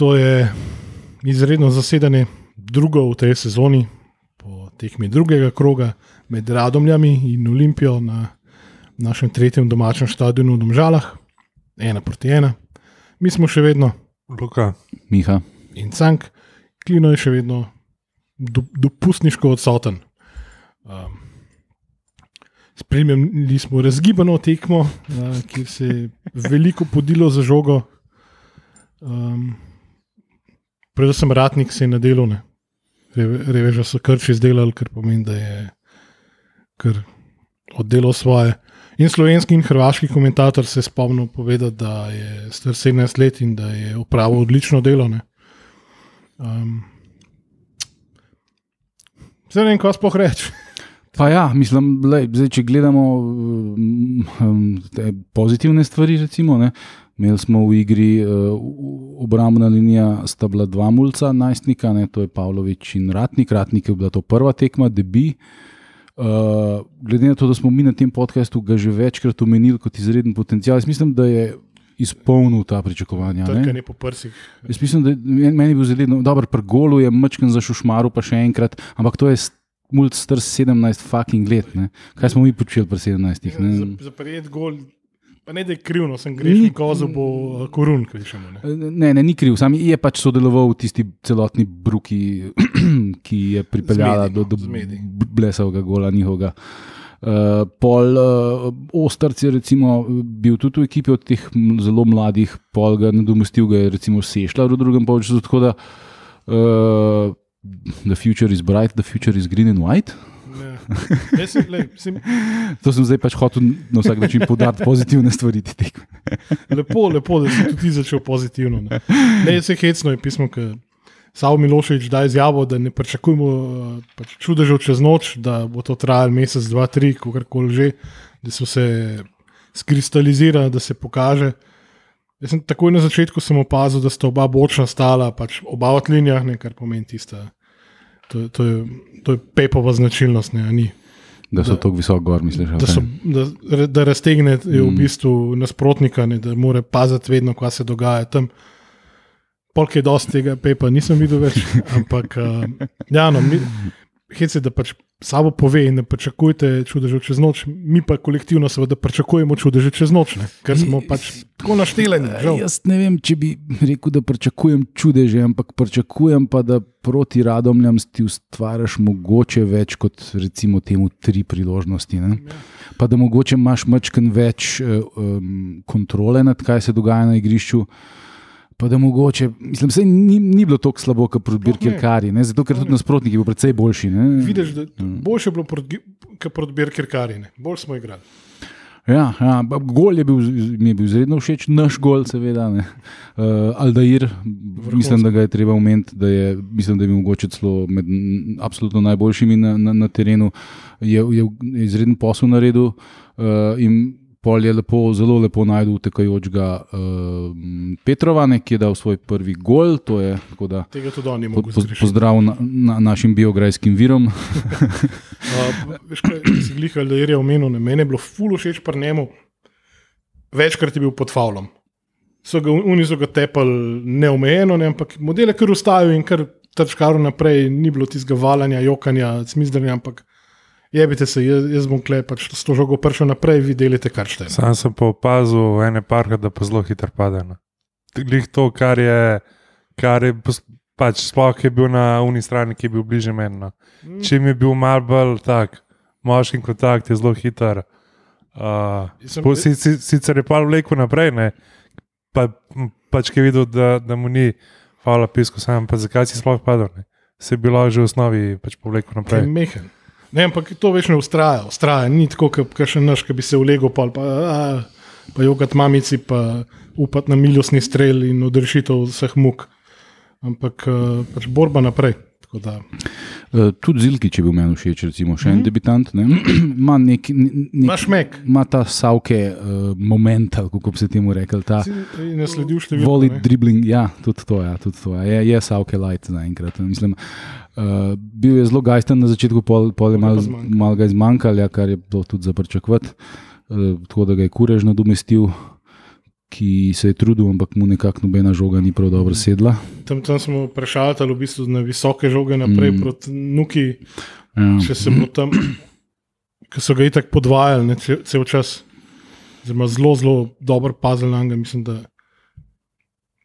To je izredno zasedanje, drugo v tej sezoni, po tekmi drugega kroga med Radomljami in Olimpijo na našem tretjem domačem stadionu v Domžalah, ena proti ena. Mi smo še vedno Luka. Miha. in Cank, Klino je še vedno do, dopustniško odsoten. Um, Spremljali smo razgibano tekmo, uh, kjer se je veliko podilo za žogo. Um, predvsem ratnik se je na delu, ne. Reve, reveža so krči izdelali, kar pomeni, da je kar oddelal svoje. In slovenski in hrvaški komentator se je spomnil povedati, da je star 17 let in da je opravil odlično delo. ne. Um, Zdaj ne vem, kaj sploh reči. Pa ja, mislim, lej, zdaj, če gledamo um, pozitivne stvari, recimo, ne, imeli smo v igri uh, obrambna linija, sta bila dva mulca, najstnika, ne, to je Pavlović in Ratnik. Ratnik je bila to prva tekma, debi. Uh, glede na to, da smo mi na tem podkastu ga že večkrat omenili kot izreden potencial, jaz mislim, da je izpolnil ta pričakovanja. ne. Trkanje po prsih. Jaz mislim, da men- meni je bil zelo dober, pri golu je mačken za šušmaru, pa še enkrat, ampak to je mulj star 17 fucking let. Ne? Kaj smo mi počeli pri 17? Za, Ne? za prijet gol, pa ne da je krivno, sem grešni kozel, bo uh, korun, kvečemo. Ne. Ne, ne, ni kriv, sam je pač sodeloval v tisti celotni bruki, ki je pripeljala Zmedi, do, no, do zmedi. blesavega gola njihovega. Uh, pol uh, Ostrc je recimo, bil tudi v ekipi od teh zelo mladih, pol ga nadomestil, ga je recimo Sešla v drugem polčasu. Tako da uh, the future is bright, the future is green and white. Jaz sem, lej, sem, To sem zdaj pač hotel na vsak način podariti pozitivne stvari. lepo, lepo, da si tudi začel pozitivno. Ne, ne se hecno je pismo, ki Savo Miloševič da izjavo, da ne pričakujemo uh, pač čudežev čez noč, da bo to trajalo mesec, dva, tri, kakorkoli že, da se skristalizira, da se pokaže. Jaz sem takoj na začetku sem opazil, da sta oba bočna stala, pač oba od linijah, ne, kar pomeni tista. To, to, je, to je pepova značilnost, ne, ni. Da so tako visoko gor, misliš? Da, so, da, da raztegne v bistvu nasprotnika, ne, da mora paziti vedno, kaj se dogaja tam. Polk je dosti tega pepa, nisem videl več. Ampak, uh, ja, no, mi, hec je, da pač sabo pove in ne pričakujte čudežev čez noč, mi pa kolektivno seveda pričakujemo čudeže čez noč, ne, ker smo pač tako našteleni. žal. Jaz ne vem, če bi rekel, da pričakujem čudeže, ampak pričakujem pa, da proti radomljam ti ustvariš mogoče več kot recimo temu tri priložnosti. Ne? Pa da mogoče imaš mačken več um, kontrole nad kaj se dogaja na igrišču. Pa da mogoče, mislim, se ni, ni bilo tako slabo, kot pri ne. Birkirkari, zato ker tudi nasprotniki bili precej boljši. Ne? Vidiš, da boljše je bilo kot proti Birkerkarine, bolj smo igrali. Ja, ja, gol je bil, mi je bil izredno všeč, naš gol, seveda. Uh, Aldair, mislim, da ga je treba omeniti, da je, mislim, da je bil mogoče celo med absolutno najboljšimi na, na, na terenu. Je, je, je izreden posel naredil uh, in pol je lepo, zelo lepo najdel utekajočega uh, Petrova, ne, ki je dal svoj prvi gol. to Je, da, Tega tudi oni po, mogo po, zgrešiti. pozdrav na, na našim biografskim virom. Uh, veš, kaj si glihal, da je omenil, ne, meni je bilo fulu všeč pri njemu, večkrat je bil pod faulom. So ga, oni so ga tepali neomejeno, ne, ampak modele kar ustavijo in kar trčkaro naprej, ni bilo tistega valanja, jokanja, smizdrnja, ampak jebite se, jaz, jaz bom klep, pač s to žogo prišel naprej, vi delite kar šte. Sam sem pa opazil ene parke, da pa zelo hitro pade. no. Glih to, kar je, kar je pač sploh je bil na uni strani, ki je bil bliže meni. No. Če mi je bil mal bolj tak, moški kontakt je zelo hiter. Uh, po- si, si, sicer je pa vlekel naprej, ne, pa, pač ki je videl, da, da mu ni hvala pisko, sam pa zakaj si sploh padel. Ne. Se je bilo že v osnovi pač povlekel Je naprej. mehen. Ne, ampak to več ne ustraja, ustraja. Ni tako, kot še naš, ki bi se ulegel, pa, pa, pa jogat mamici, pa upati na milostni strel in odrešitev vseh muk. Ampak uh, pač borba naprej. Tako Da, tudi Zilki, če bi bil meni všeč, recimo še en debitant, ne, ima nek, nek, Imaš mek, ima ta savke uh, moment, ali kako bi se temu rekel, ta si nasledil številko. voli ne. dribbling. Ja, tudi to, ja, tudi to ja. je, je savke light zaenkrat. Mislim, uh, bil je zelo gajsten na začetku, pol, pol je Pol mal, ga izmanjkalo, ja, kar je bilo tudi za pričakovati, uh, tako da ga je kurež nadomestil. Ki se je trudil, ampak mu nekako nobena žoga ni prav dobro sedla. Tam, tam smo prešali v bistvu na visoke žoge naprej mm. proti Nuki, Ja. če se bo tam, ki so ga itak podvajali ne, cel, cel čas. Zelo, zelo, zelo dober puzzle na njega. Mislim, da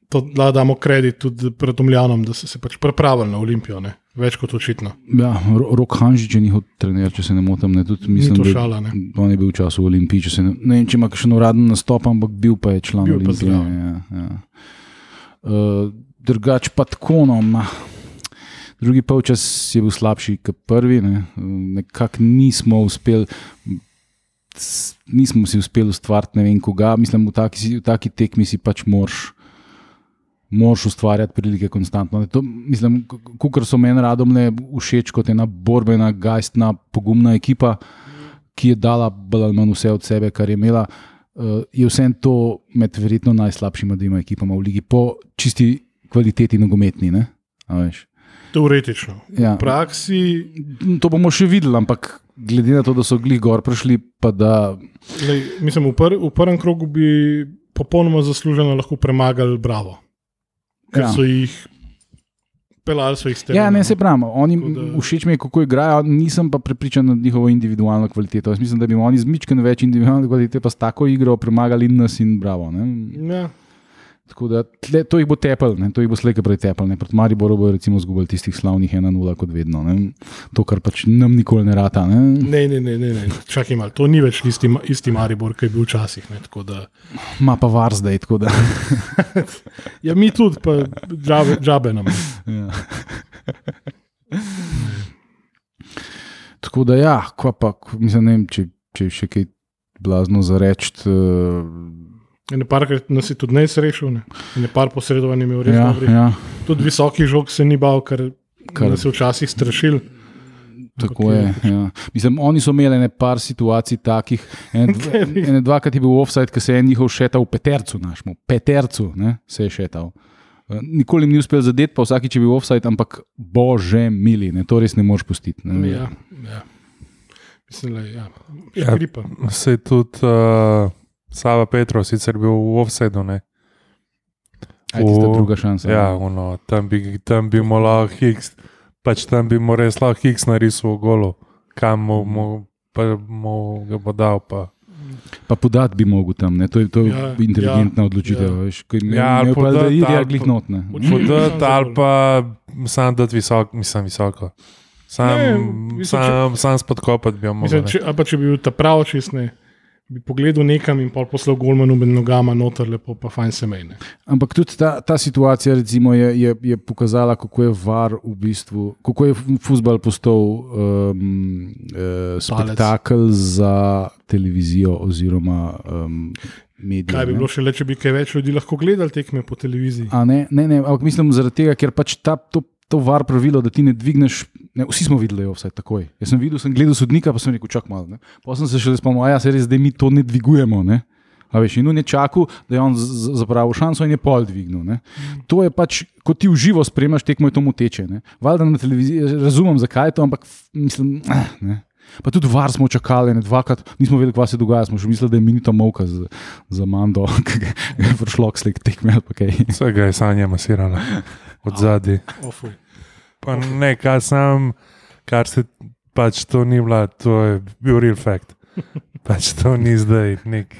to da damo kredit tudi pred Omljanom, da so se pač pripravili na Olimpijo, ne. Več kot očitno. Ja, Ro- Rok Hanžič je njihov trener, če se ne motim. Ne, tudi, mislim, to da- šala, ne. On je bil v času Olimpije, če, se ne, ne vem, če ima še uraden nastop, ampak bil pa je član Bil Olimpije. Ja, ja. Uh, drugač pa tako, no, drugi polčas je bil slabši kot prvi, ne. nekako nismo uspeli. Nismo si uspeli ustvariti ne vem koga, mislim, v taki, v taki tekmi si pač moraš, moraš ustvarjati prilike konstantno. To, mislim, kar so meni radom le všeč kot ena borbena, gajstna, pogumna ekipa, ki je dala bolj ali manj vse od sebe, kar je imela. Uh, je vse to med verjetno najslabšima dvema ekipama v ligi, po čisti kvaliteti nogometni. Teoretično. Ja. V praksi To bomo še videli, ampak glede na to, da so glih gor prišli, pa da lej, mislim, v, pr, v prvem krogu bi popolnoma zasluženo lahko premagali Bravo. Ker Ja. so jih pelali, so jih stali. Ja, ne se pravi. Oni, Tako da- všeč mi je, kako igrajo, nisem pa prepričan nad njihovo individualno kvaliteto. Jaz mislim, da bi oni z mičken več individualne kvalitete, pa s tako igro premagali nas in bravo. Ne? Ja. Tako da tle, to jih bo tepel, ne? to jih bo slejka prej tepel. ne. Proti Mariboru bo recimo zgubili tistih slavnih 1-0, kot vedno. Ne? To, kar pač nam nikoli ne rata. Ne? Ne, ne, ne, ne, ne. čakaj malo. To ni več isti, isti Maribor, ki je bil včasih. Ne, da, Ma pa var zdaj, tako da. ja, mi tudi, pa džabe, džabe nam. Ja. Tako da, ja, kva pa, mislim, ne vem, če, če še kaj blazno za reči. Uh, Ne parkrat nas je tudi nesrečil, ne, ne par posredovanj je imel res ja, dobrih. ja, Tudi visoki žog se ni bal, ker, Kar- ker nas je včasih strašil. tako je. Ja. Mislim, oni so imeli ne par situacij takih. Ene, dv- ene dvakrat je bil offside, ker se je en njihov šetal v petercu, našmo, petercu ne, se je šetal. Eh, Nikoli ni uspel zadeti, pa vsakič je bil offside, ampak bože mili, ne, to res ne moreš pustiti. Ne. Ja, ja. Mislim, da je ja. Ja. škripa. Se je tudi uh, Sava Petrov, sicer bil v offsetu. ne. Aj, tista druga šansa. Ja, ono, tam bi, tam bi mu lahko Higgs, pač tam bi mu res lahko Higgs narisal golo, kam mu, mu, pa, mu ga bo dal. Pa. Pa podati bi mogel tam, ne? to je, to je Ja, ja, inteligentna ja, odločitev. ja. Veš, je Ja, ali pa da ide. Ne. Oči- Podati ali pa sam dati visoko, mislim visoko. Sam, Ne, ne, mislim, sam, sam spodkopati bi jo mogel. Mislim, ne. če, pa če bi bil ta prav čist, ne, bi pogledal nekam in pol poslal golmanu med nogama noter, lepo pa fajn se mejne. Ampak tudi ta, ta situacija recimo, je, je, je pokazala, kako je var v bistvu, kako je futbol postal um, uh, spektakel za televizijo oziroma um, medije. Kaj bi ne. bilo še le, če bi kaj več ljudi lahko gledali tekme po televiziji? A ne, ne, ne, ampak mislim zaradi tega, ker pač ta, to, to var pravilo, da ti ne dvigneš. Ne, vsi smo videli, vse takoj. Jaz sem videl, sem gledal sodnika, pa sem rekel, čak malo. ne. Potem sem se še spomnil, a ja, se res, da mi to ne dvigujemo. Ne? A veš, in on je čakal, da je on zapravil šanso in je pol dvignil. Ne? To je pač, ko ti v živo spremljaš tekmo, je to moteče. ne. Valjda na televiziji, razumem, zakaj je to, ampak mislim. ah, Ne. Pa tudi var smo čakali, ne dvakrat, nismo vedeli, kaj se dogaja, smo še mislili, da je minuta molka za, za Mando, ki ga je prišlo k slik tekme ali pa kaj. Vsega je sanja masirala od zadaj. Ofuj. Pa ne, kar sam, kar se pač to ni bila, to je bil real fact. Pač to ni zdaj nek,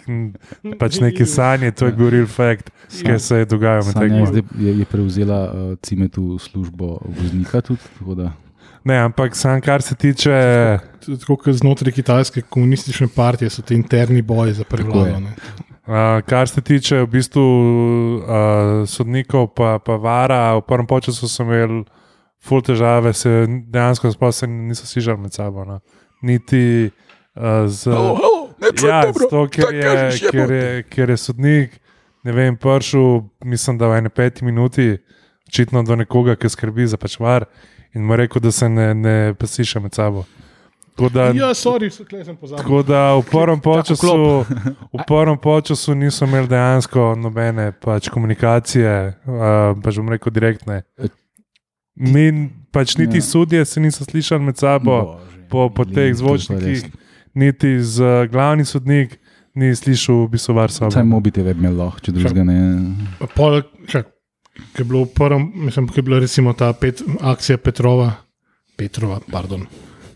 pač neke sanje, to je bil real fact, ki se je dogajalo med tekmo. zdaj, je, je prevzela uh, cimetu službo voznika tudi. tako da- Ne, ampak sam, kar se tiče, Tako kot znotraj kitajske komunistične partije so ti interni boji za prevlado. uh, kar se tiče v bistvu uh, sodnikov, pa, pa vara, v prvem času so imeli full težave, se dejansko se niso sižali med sabo. No. Niti uh, z. Ja, zato, ker, je, ker, je, ker je sodnik, ne vem, prišel, mislim, da v eni peti minuti, očitno do nekoga, ki skrbi za pačvar, in mu rekel, da se ne, ne pasiše med sabo. Tako da, Ja, sorry, tako da v prvem času, v prvem času niso imeli dejansko nobene pač komunikacije, uh, pač bom rekel direktne. Mi, pač niti Ja. sudje se niso slišali med sabo, Bože, po, po teh zvočnikih, niti z uh, glavni sodnik, ni slišal, v bistvu varsa. Saj mobite je imel lahko, če drugega ne. Pol, čak, ki je bilo v prvem, mislim, ki je bila recimo ta pet, akcija Petrova, Petrova, pardon.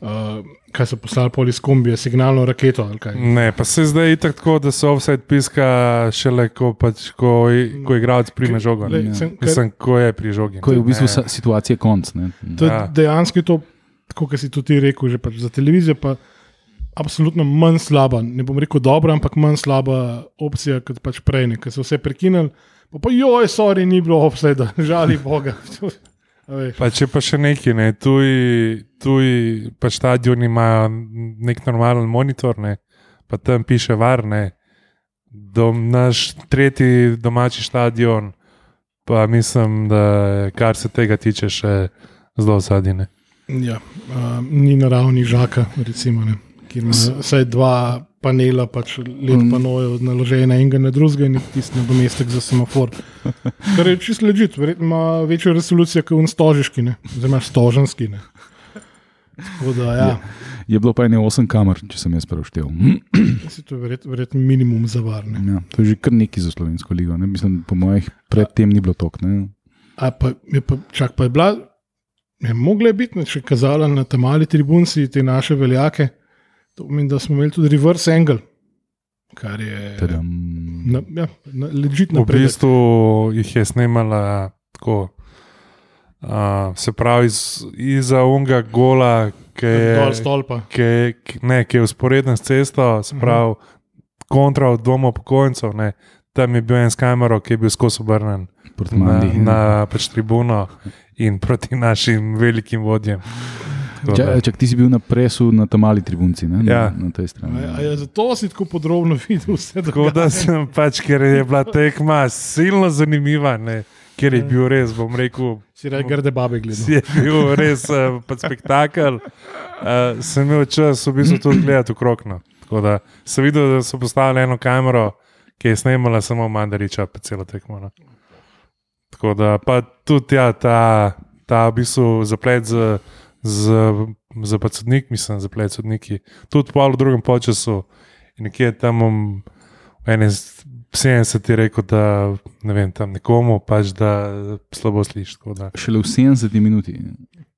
Uh, kaj so poslali pol iz kombija, signalno raketo ali kaj. Ne, pa se zdaj je tako, da se offset piska šele, ko, pač, ko, ko igralec prime žogo. ne. Lej, sem- ker- Mislim, ko je pri žogi. Ko je v bistvu Ne. situacija konc. Ne. To je Ja. dejansko to, kot si tudi rekel, že pač za televizijo. Pa absolutno manj slaba, ne bom rekel dobra, ampak manj slaba opcija kot pač prej, ker so vse prekinili. Pa, pa joj, sorry, ni bilo obseda, žali Boga. Pa če pa še neki, ne, tuji, tuji pa stadioni imajo nek normalen monitor, ne, pa tam piše varne. Dom, naš tretji domači stadion, pa mislim, da kar se tega tiče, še zelo zadine. Ja, uh, ni naravni žaka, recimo, ne, ki ima vsaj dva panela, pač led Mm. panojev naložene enega na drugega in tisti nadomestek za semafor. Kar je čisto ležit, verjetno ima večjo resolucijo kot unstožiški, oziroma stoženski. Ne. Tako da, ja, Je bilo pa ene 8 kamer, če sem jaz preuštev. si to je verjet, verjetno minimum za varne. Ja, to je že kar nekaj za slovensko ligo. Ne. Mislim, po mojih predtem ni bilo tok. Ne. A pa, je pa, čak pa je bila, je mogla je biti, ne, če je kazala na tem mali tribunci te naše veljake. To pomeni, da smo imeli tudi reverse angle, kar je. Na, ja, na, legit V bistvu jih je snemala tako. Uh, se pravi, iz, iza unga gola, ki je, ki, je- ne, ki je usporeden s cesto, se pravi, kontra od doma upokojencev. ne, Tam je bil en s kamero, ki je bil skozi obrnen na, na pač tribuno in proti našim velikim vodjem. Čak, čak, ti si bil na presu na tam mali tribunci, ne? na, Ja. na tej strani. A, a je zato si tako podrobno videl vse Tako da sem pač, ker je bila tekma silno zanimiva, ne, ker je bil res, bom rekel, Si rekel, grde babe gledal. je bil res uh, spektakel. Uh, sem imel čas v bistvu tudi gledati okrog. No. Tako da sem videl, da so postavili eno kamero, ki je snemala samo Mandariča, pa celo tekmo. No. Tako da pa tudi ja, ta, ta v bistvu zaplet z, z, z pač sodnik, mislim, zaplet sodniki. Tudi pol v drugem počasu in nekje tam um, v ene 70 je rekel, da ne vem, tam nekomu pač da slabo slišiš. tako da. Šele v 70 minuti.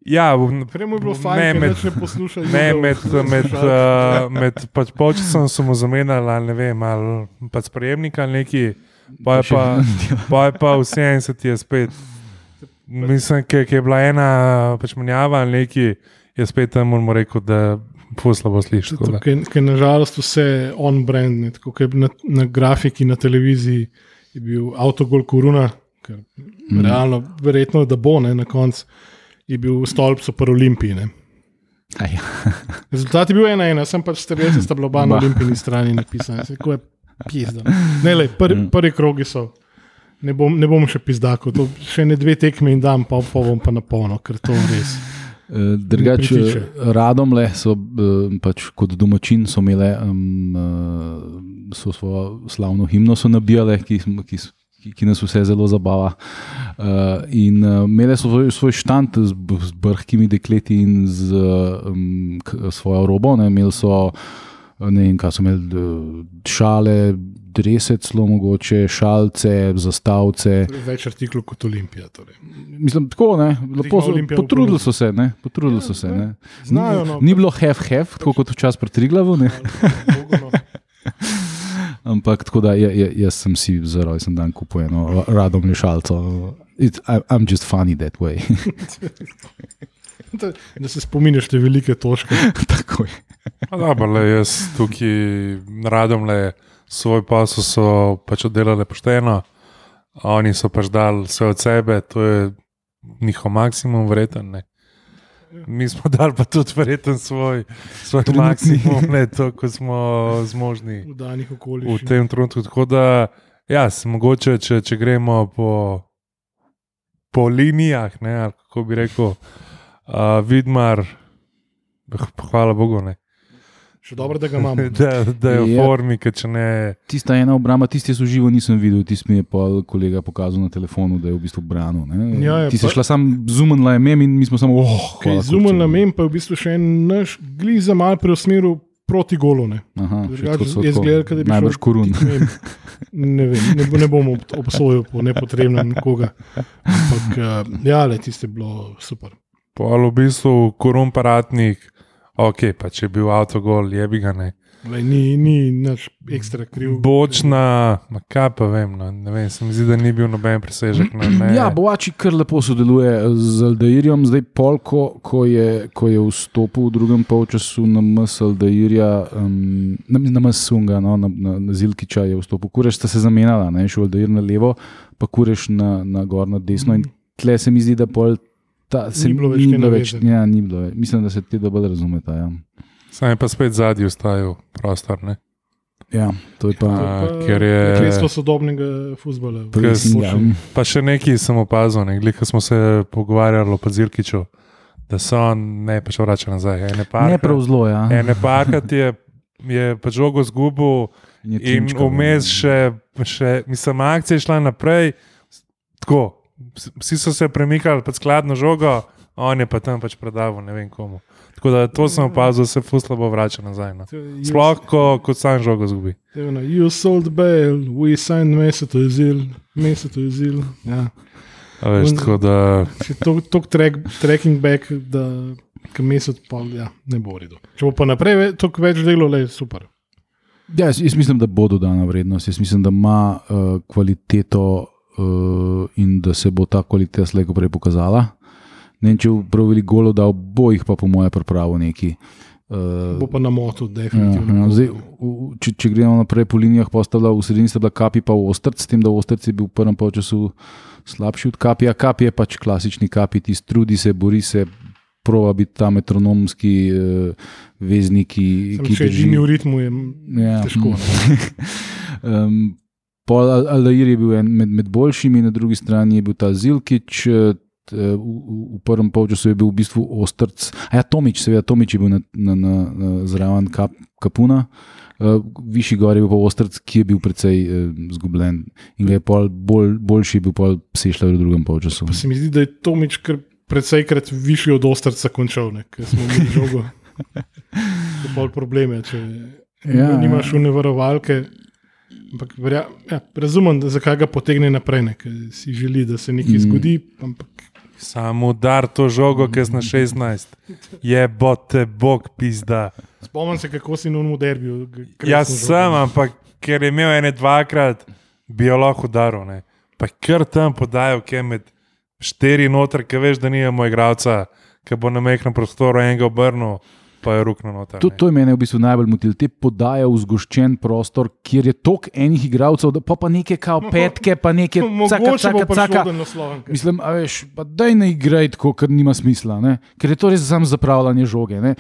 Ja, v, Prej mu je bilo fajn, ker med- nič ne poslušal. Ne, med, med, uh, med pač počasom so mu zamenjali, ali ne vem, ali pač sprejemnika ali neki, pa je pa, pa, je pa v 70 je spet. Mislim, ki je bila ena pač menjava ali neki, je spet tam mu rekel, da poslabo slišiš. da. Ker nažalost vse on-brand, tako kot na, na grafiki na televiziji je bil avtogol Koruna, ker mm. realno, verjetno, da bo ne, na koncu, je bil stolp so pa Olimpiji. ne. Aj, Rezultat je bil ena, ena, sem pač strelec, sta bila oba na olimpijski strani napisana. Ne, le, prvi, Mm. prvi krogi so. Ne bom, ne bom še pizdako, to še ne dve tekme in dam, pa, pa bom pa na polno, ker to res. Eh, Drugače, radom le so eh, pač kot domačin so imele um, so svojo slavno himno so nabijale, ki, ki, ki, nas vse zelo zabava. Uh, in uh, imele so svoj, svoj štand z, z brhkimi dekleti in z um, svojo robo. Ne, imeli so, ne vem, kaj so imeli, šale, drese, celo mogoče, šalce, zastavce. Več artiklov kot Olimpija. Torej. Mislim, tako, ne, lepo so, potrudili so se, ne, potrudili so se. Ne. Znajo, no, Ni, ni bilo hef-hef, tako kot včasih pri Triglavu, ne. No. ampak tako da je, je, jaz sem si za rojsten dan kupil eno radom lešalco. It, I, I'm just funny that way. Da- Da se spominješ te velike točke. tako je. Dobro, le, jaz tukaj radom le svoj posel so pač oddelali pošteno, oni so pač dali vse od sebe, to je njihov maksimum, vreten. Ne. Mi smo dali pa tudi verjeten svoj, svoj Trenutni. maksimum, ne to, kot smo zmožni V danih v okoliščinah. tem trenutku. Tako da, ja, mogoče, če, če gremo po, po linijah, ne, ali kako bi rekel, uh, Vidmar, hvala Bogu, ne, Še dobro, da ga imamo. da, da je v Ja. formi, ker če ne. Tista ena obramba, tisti jaz v živo nisem videl, tisti mi je pa kolega pokazal na telefonu, da je v bistvu branil. ne. Ja, je Ti si pa- šla sam zumenla je mem in mi smo samo, oh, Kaj hvala, Zumen kurček." namen pa je v bistvu še en naš glih za mal preusmeril proti golu. Ne. Aha, še Drugače tako so je tako. izgledalo, kot da bi Najbrž šel- korun. Ne, vem, ne, vem, ne, bo- ne bom ob- obsojal po nepotrebnem nikoga. Ampak uh, ja, le tiste je bilo super. Pol v bistvu korumparatnik, ok, pa če je bil avtogol, je bi ga ne. Lej, ni ni nič ekstra kriv. Bočna, ma kaj pa vem, no, ne vem, se mi zdi, da ni bil noben presežek. No, ne. Ja, Boači kar lepo sodeluje z Aldairjem, zdaj pol, ko, je, ko je vstopil v drugem polčasu na MS Aldairja, um, na, na MS Sunga, no, na, na, na Zilkiča je vstopil. Kureš sta se zamenjala, ne, šel Aldair na levo, pa kureš na, na gor na desno. In tle se mi zdi, da pol. Ta, se Ni bilo več ni bilo več, ja, ni bilo več. Mislim, da se ti dobro razumeta. Ja. Sam je pa spet zadnji ustajal prostor. Ne? Ja, to je pa. A, ker je- Prekletstvo sodobnega futbola. ja. Pa še nekaj sem opazil, ne glede, ko smo se pogovarjali o Pazirkiču, da so on ne pač vrača nazaj. Ene Ne parka- prav zelo, ja. Ene parkrat je, je pač žogo zgubil In je in vmes ja. še, še, mislim, akcija je šla naprej. Tako, vsi so se premikali pod skladno žogo, on je pa tam pač predaval ne vem komu. Tako da to sem opazil, da se fuslabo vrača nazaj. No. Sploh, ko, ko sam žogo zgubi. You sold bail, we signed Mesut Özil, Mesut Özil. Ja. A Veš, On- tako da Še Tok track, tracking back, da Mesut pa ja, ne bo redo. Če bo pa naprej toliko več delo, le super. Ja, jaz, jaz mislim, da bo dodana vrednost. Jaz mislim, da ima uh, kvaliteto in da se bo ta kvaliteta slejko prej pokazala. Ne vem, če bo prav veliko golov dal, bo jih pa po moje pripravo neki. Uh, Bo pa na motu, Ja, definitivno. ja, zdaj, v- v- če, če gremo naprej po linijah, pa sta bila v sredini sta bila kapi pa ostrc, s tem, da ostrc je bil v prvem času slabši od kapi, a kapi je pač klasični kapi, ti trudi se, bori se, prova biti ta metronomski uh, veznik, ki, Sem, ki če edini v ritmu je Ja. težko. um, Pol Al- Aldair je bil en med, med boljšimi, na drugi strani je bil ta Zilkič. eh, t- V, v, prvem polčasu je bil v bistvu ostrc, a ja, Tomič, seveda, Tomič je bil na, na, na, na zraven kap, Kapuna, uh, višji gor je bil pa ostrc, ki je bil precej uh, zgubljen in ga je pol bolj, boljši je bil pol Sešljar v drugem polčasu. Pa se mi zdi, da je Tomič kar predvsejkrat višji od ostrca končal, ne, ker smo imeli žogo. Pol probleme, če Ja, ja, nimaš une varovalke. Ampak, verja, ja, razumem, da zakaj ga potegne naprej, ne, ker si želi, da se nekaj Mm. zgodi. Ampak samo udar to žogo, ki je na 16. Je bote, bog pizda. spomnim se, kako si na umu derbiju. Jaz sem, ampak ker je imel ene dvakrat, bi jo lahko udaril. Ne. Pa kar tam podajal, ki je med štiri noter, ki veš, da nimamo igralca, ki bo na mehkem prostoru enega obrnil, pa je rukno noter. To, to je meni v bistvu najbolj motilo. Te podaje v zgoščen prostor, kjer je toliko enih igralcev, pa, pa neke kao petke, pa neke caka, caka, caka. Mislim, a veš, pa daj ne igraj tako, ker nima smisla, ne? ker je to res samo zapravljanje žoge. Ne?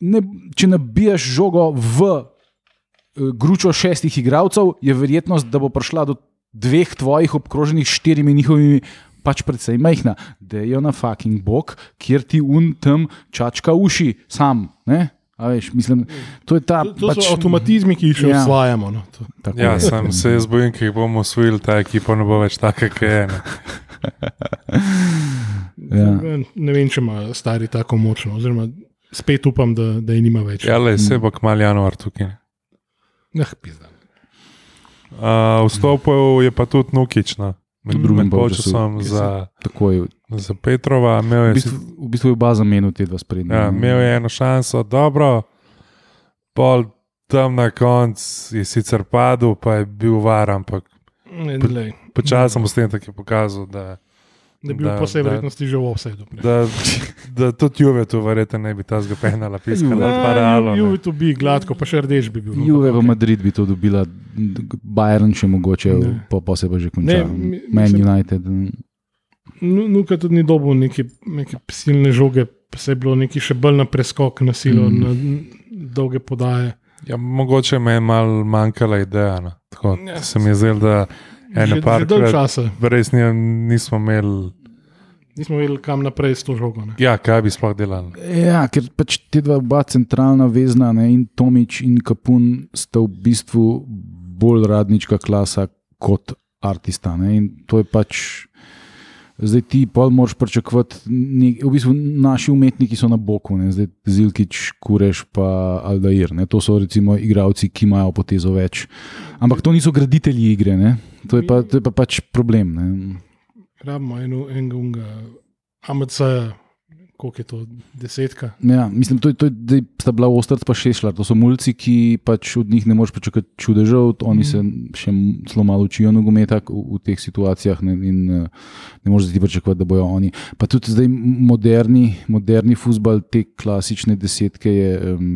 Ne, če nabijaš žogo v eh, gručo šestih igralcev, je verjetnost, da bo prišla do dveh tvojih obkroženih s štirimi njihovimi. Pač predvsej majhna, da je na fucking bok, kjer ti un tam čačka uši, sam. Ne? A veš, mislim, to je ta. To, to so avtomatizmi, ki jih še Ja. osvajamo. No. To. Tako Ja, je. sem se jaz bojim, ki jih bomo usvojili, ta ekipa ne bo več taka, kot je. Ne. Ja. Ne vem, če ima stari tako močno. Oziroma, spet upam, da, da je nima več. Ja, le se bo kmal januar tukaj. Ah, pizda. Uh, vstopil je pa tudi Nukič. No. Med drugim polčasom za, Tako je. za Petrova. Imel V je, bistvu, v bistvu je oba zamenil te dva sprednja. ja, imel je eno šanso, dobro, pol tam na koncu je sicer padel, pa je bil var, ampak Ne, lej, počasno bo s tem tako pokazal, da, Da bi bil po vsej verjetnosti že v offsetu. da, da tudi Juve tu verjetno ne bi ta zgopenala, piskala ne. Juve to bi gladko, pa še rdeč bi bil. no, Juve v Madrid bi to dobila, Bayern še mogoče, Ne. pa, pa se pa že konča. Ne, Man mislim- United. Nu- Nuka tudi ni dobil neke, neke silne žoge, pa se je bilo neki še bolj na preskok, na silo, Mm. mm. na dolge podaje. Ja, mogoče me je malo manjkala ideja. No. Tako, Ja, se mi je zdelo, da dolgo parkrat časa res ni- nismo imeli, nismo vedeli, kam naprej s to žogo. Ne. ja, kaj bi sploh delali. Ja, ker pač te dva oba centralna vezna, ne, in Tomič in Kapun, sta v bistvu bolj radnička klasa kot artista. Ne, in to je pač. Zdaj ti pol moraš pričakovati, v bistvu naši umetniki so na boku, ne? zdaj Zilkič, Kureš pa Aldair. Ne? To so recimo igravci, ki imajo potezo več. Ampak to niso graditelji igre, ne? to je pa, to je pa pač problem. Ne? Rabimo eno, enega, AMC, koliko je to, desetka. Ja, mislim, to, to zdaj sta bila Ostrc pa Šešljar, to so mulci, ki pač od njih ne moreš pričakati čudežev, oni se še zelo malo učijo nogometa v, v teh situacijah ne, in eh, ne moreš zdaj pričakovati, da bojo oni. Pa tudi zdaj moderni, moderni futbal, te klasične desetke je. Um,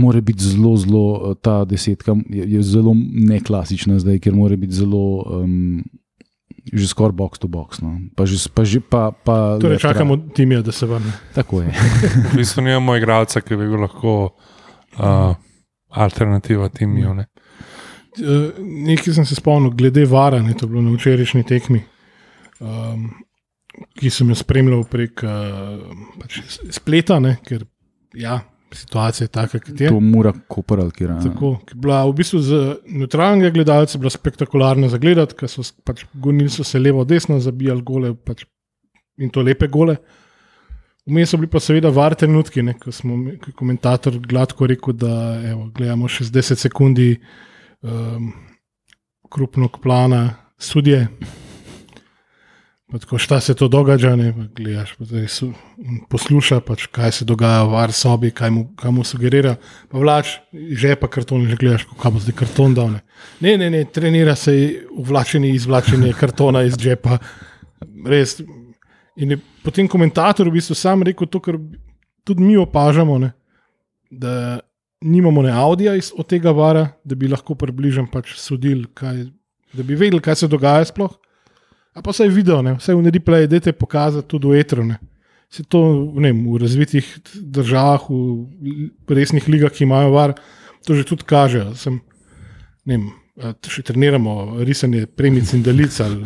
Mora biti zelo, zelo, eh, ta desetka je, je zelo neklasična zdaj, ker mora biti zelo, um, že skoraj box to box. No. Pa že, pa že, pa, pa Torej, čakamo Timija, da se vrne. Tako je. V bistvu nimamo igralca, ki bi bil lahko uh, alternativa timiju. ne. Eh, Nekaj sem se spomnil, glede vara, ne, to je bilo na včerajšnji tekmi, um, ki sem jo spremljal prek uh, pač spleta, ne, ker ja, situacija je taka, kot je. To mora koperal, ki je. Tako, ki je bila v bistvu za neutralnega gledalca bila spektakularna za gledati, ker so pač gonili so se levo, desno, zabijali gole pač, in to lepe gole. Vmes so bili pa seveda var trenutki, ne, ko smo mi- ko je komentator gladko rekel, da evo, gledamo 60 sekund um, krupnog plana sudje. Pa tako, šta se to događa, ne, gledaš, in posluša, pač, kaj se dogaja v var sobi, kaj mu, kaj mu sugerira. Pa vlač, že pa karton, že gledaš, kako bo zdaj karton dal. Ne, ne, ne, ne trenira se uvlačenje, izvlačenje kartona iz žepa. Res. In je potem komentator v bistvu sam rekel to, kar tudi mi opažamo, ne, da nimamo ne audija iz od tega vara, da bi lahko približno pač sodili, kaj, da bi vedeli, kaj se dogaja sploh. A pa vsaj video, ne, vsaj v replay, dajte pokazati tudi v etru. Ne. Se to ne vem, v razvitih državah, v resnih ligah, ki imajo var, to že tudi kaže. Sem, ne vem, a še treniramo risanje premic in delic. Ali,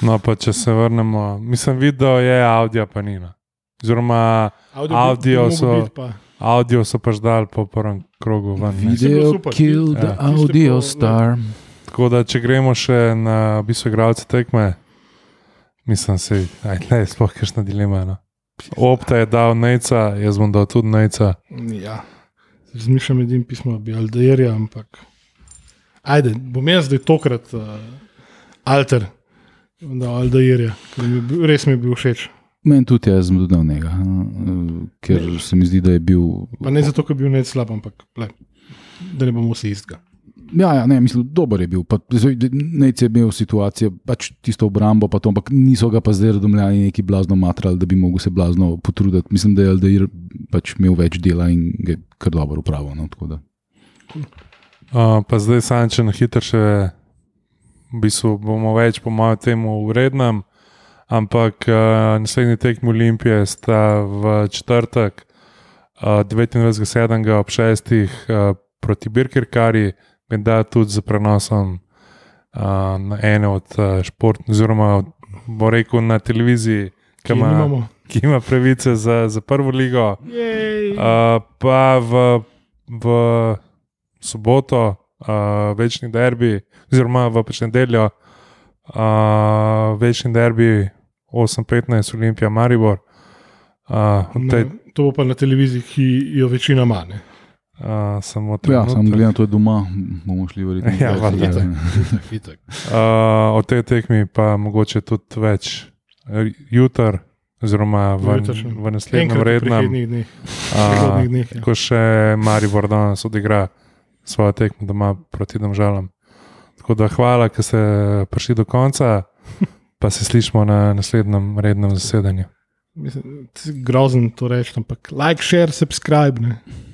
No, pa če se vrnemo, mislim, video je, audio pa ni. no. Oziroma, Audio, Audio bi- bi so- pa. audio so pač dal po prvem krogu. Ven, ne. Video kill the Ja. audio star. Tako da, če gremo še na bistvo igralce tekme, mislim, da je sploh kakšna dilema. No. Opta je dal Nejca, jaz bom dal tudi Nejca. Ja. Razmišljam, da jim pismo bi Aldeirja, ampak. Ajde, bom jaz zdaj tokrat uh, alter, da Aldeirja, ker mi je bil, res mi je bil všeč. Meni tudi jaz sem dodal njega, eh, ker se mi zdi, da je bil. Pa ne zato, ker je bil nec slab, ampak le, da ne bomo vsi istega. Ja, ja, ne, mislim, dober je bil. Nec je imel situacije, pač tisto obrambo, pa to, ampak niso ga pa zdaj radomljali neki blazno matral, da bi mogel se blazno potruditi. Mislim, da je Aldeir pač imel več dela in ga je kar dobro upravil. No. Uh, pa zdaj, Sanče, na hitro še, v bistvu bomo več, po mojem, temu urednem. Ampak uh, naslednji tekmi Olimpije sta v četrtek, uh, 29.7. ob 6. Uh, proti Birkirkari, da tudi za prenosom uh, na ene od uh, športnih, oziroma bo rekel na televiziji, ki ima, nimamo. ki ima pravice za, za prvo ligo. Jej. Uh, pa v, v soboto, uh, večni derbi, oziroma v pač nedeljo, uh, večni derbi 8-15, Olimpija, Maribor. Uh, tej, Na, to bo pa na televiziji, ki jo večina ima. ne. Uh, samo Ja, sam gledam, to je doma, bomo šli verjetno. Ja, valjda. Ja, Itak, itak. Uh, o tej tekmi pa mogoče tudi več jutr, oziroma v, v naslednjem rednem. dneh. Uh, dneh, ja. ko še Maribor danes odigra svojo tekmo doma proti Domžalam. Tako da hvala, ker ste prišli do konca, pa se slišmo na naslednjem rednem zasedanju. Mislim, grozen to reči, ampak like, share, subscribe. Ne.